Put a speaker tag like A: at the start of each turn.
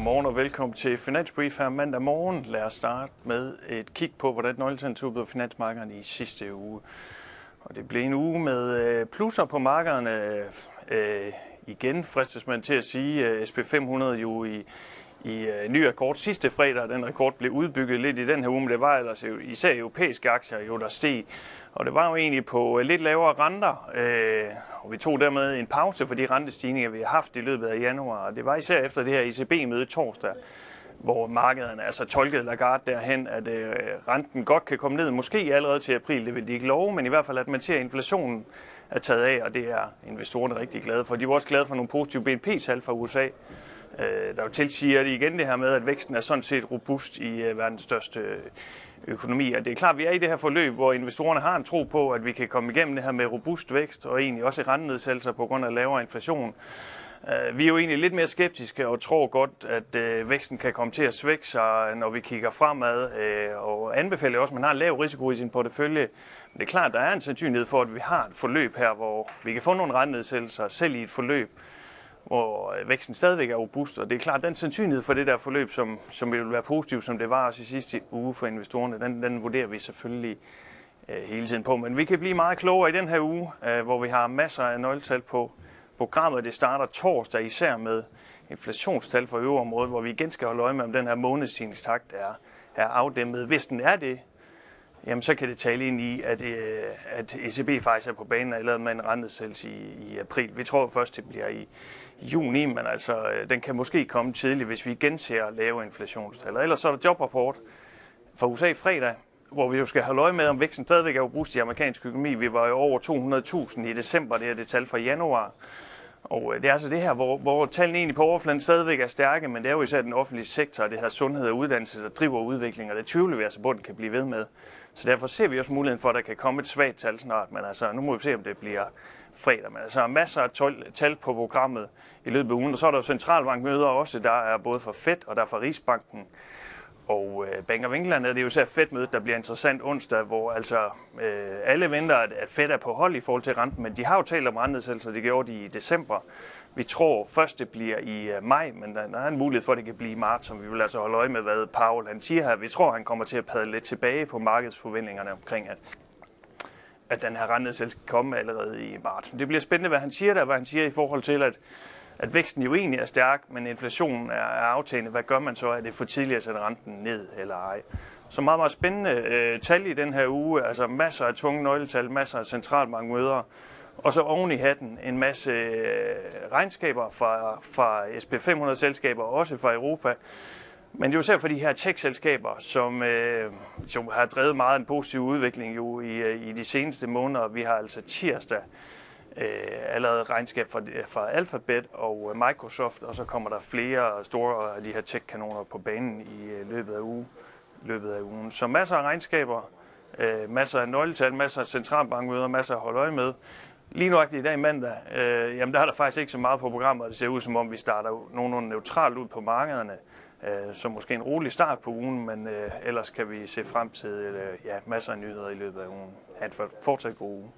A: Godmorgen og velkommen til Finansbrief her mandag morgen. Lad os starte med et kig på, hvordan nøgletal tog på finansmarkederne i sidste uge. Og det blev en uge med øh, plusser på markederne. Øh, øh, igen fristes man til at sige, øh, SP500 jo i, i øh, ny rekord sidste fredag. Den rekord blev udbygget lidt i den her uge, men det var ellers jo, især europæiske aktier, jo, der steg. Og det var jo egentlig på øh, lidt lavere renter, øh, og vi tog dermed en pause for de rentestigninger, vi har haft i løbet af januar. Og det var især efter det her ECB-møde torsdag, hvor markederne altså tolkede Lagarde derhen, at øh, renten godt kan komme ned, måske allerede til april, det vil de ikke love, men i hvert fald at man ser, at inflationen er taget af, og det er investorerne rigtig glade for. De var også glade for nogle positive BNP-tal fra USA, Øh, der jo tilsiger det igen det her med, at væksten er sådan set robust i øh, verdens største øh, økonomi. Og det er klart, at vi er i det her forløb, hvor investorerne har en tro på, at vi kan komme igennem det her med robust vækst og egentlig også rentenedsættelser på grund af lavere inflation. Øh, vi er jo egentlig lidt mere skeptiske og tror godt, at øh, væksten kan komme til at svække sig, når vi kigger fremad, og anbefaler også, at man har lav risiko i sin portefølje. Men det er klart, at der er en sandsynlighed for, at vi har et forløb her, hvor vi kan få nogle rentenedsættelser selv i et forløb, hvor øh, væksten stadigvæk er robust, og det er klart, den sandsynlighed for det der forløb, som, som vil være positiv, som det var også i sidste uge for investorerne, den, den vurderer vi selvfølgelig øh, hele tiden på. Men vi kan blive meget klogere i den her uge, øh, hvor vi har masser af nøgletal på programmet. Det starter torsdag især med inflationstal for øvre område, hvor vi igen skal holde øje med, om den her månedstigningstakt er, er afdæmmet. Hvis den er det, jamen så kan det tale ind i, at, øh, at ECB faktisk er på banen allerede med en rentesættelse i, i april. Vi tror først, det bliver i, juni, men altså, øh, den kan måske komme tidligt, hvis vi igen ser lave inflationstal. Ellers så er der jobrapport fra USA fredag, hvor vi jo skal have øje med, om væksten stadigvæk er robust i amerikansk økonomi. Vi var jo over 200.000 i december, det er det tal fra januar. Og øh, det er altså det her, hvor, hvor tallene egentlig på overfladen stadigvæk er stærke, men det er jo især den offentlige sektor det her sundhed og uddannelse, der driver udviklingen, og det tvivler vi altså på, at den kan blive ved med. Så derfor ser vi også muligheden for, at der kan komme et svagt tal snart, men altså nu må vi se, om det bliver fredag. Men altså masser af tal på programmet i løbet af ugen, og så er der jo centralbankmøder også, der er både for Fed og der er for Rigsbanken. Og øh, Bank of England er det jo så Fed-mødet, der bliver interessant onsdag, hvor altså øh, alle venter, at, at Fed er på hold i forhold til renten, men de har jo talt om renteselser, det gjorde de i december. Vi tror først, det bliver i uh, maj, men der, der er en mulighed for, at det kan blive i marts, som vi vil altså holde øje med, hvad Paul han siger her. Vi tror, han kommer til at padle lidt tilbage på markedsforventningerne omkring, at, at den her rentenedsættelse kan komme allerede i marts. Men det bliver spændende, hvad han siger der, hvad han siger i forhold til, at at væksten jo egentlig er stærk, men inflationen er, er aftagende. Hvad gør man så? Er det for tidligt at sætte renten ned eller ej? Så meget, meget spændende øh, tal i den her uge. Altså masser af tunge nøgletal, masser af centralbankmøder. Og så oven i hatten en masse øh, regnskaber fra, fra SP500-selskaber, også fra Europa. Men det er jo især for de her tech-selskaber, som, øh, som har drevet meget en positiv udvikling jo i, øh, i de seneste måneder. Vi har altså tirsdag øh, allerede regnskab fra, fra Alphabet og øh, Microsoft, og så kommer der flere store af de her tech-kanoner på banen i øh, løbet af uge, løbet af ugen. Så masser af regnskaber, øh, masser af nøgletal, masser af centralbankmøder, masser af at holde øje med. Lige nu i dag mandag, øh, jamen der er der faktisk ikke så meget på programmet, og det ser ud som om, vi starter nogenlunde neutralt ud på markederne. Øh, så måske en rolig start på ugen, men øh, ellers kan vi se frem til øh, ja, masser af nyheder i løbet af ugen. Ha' en fortsat god uge.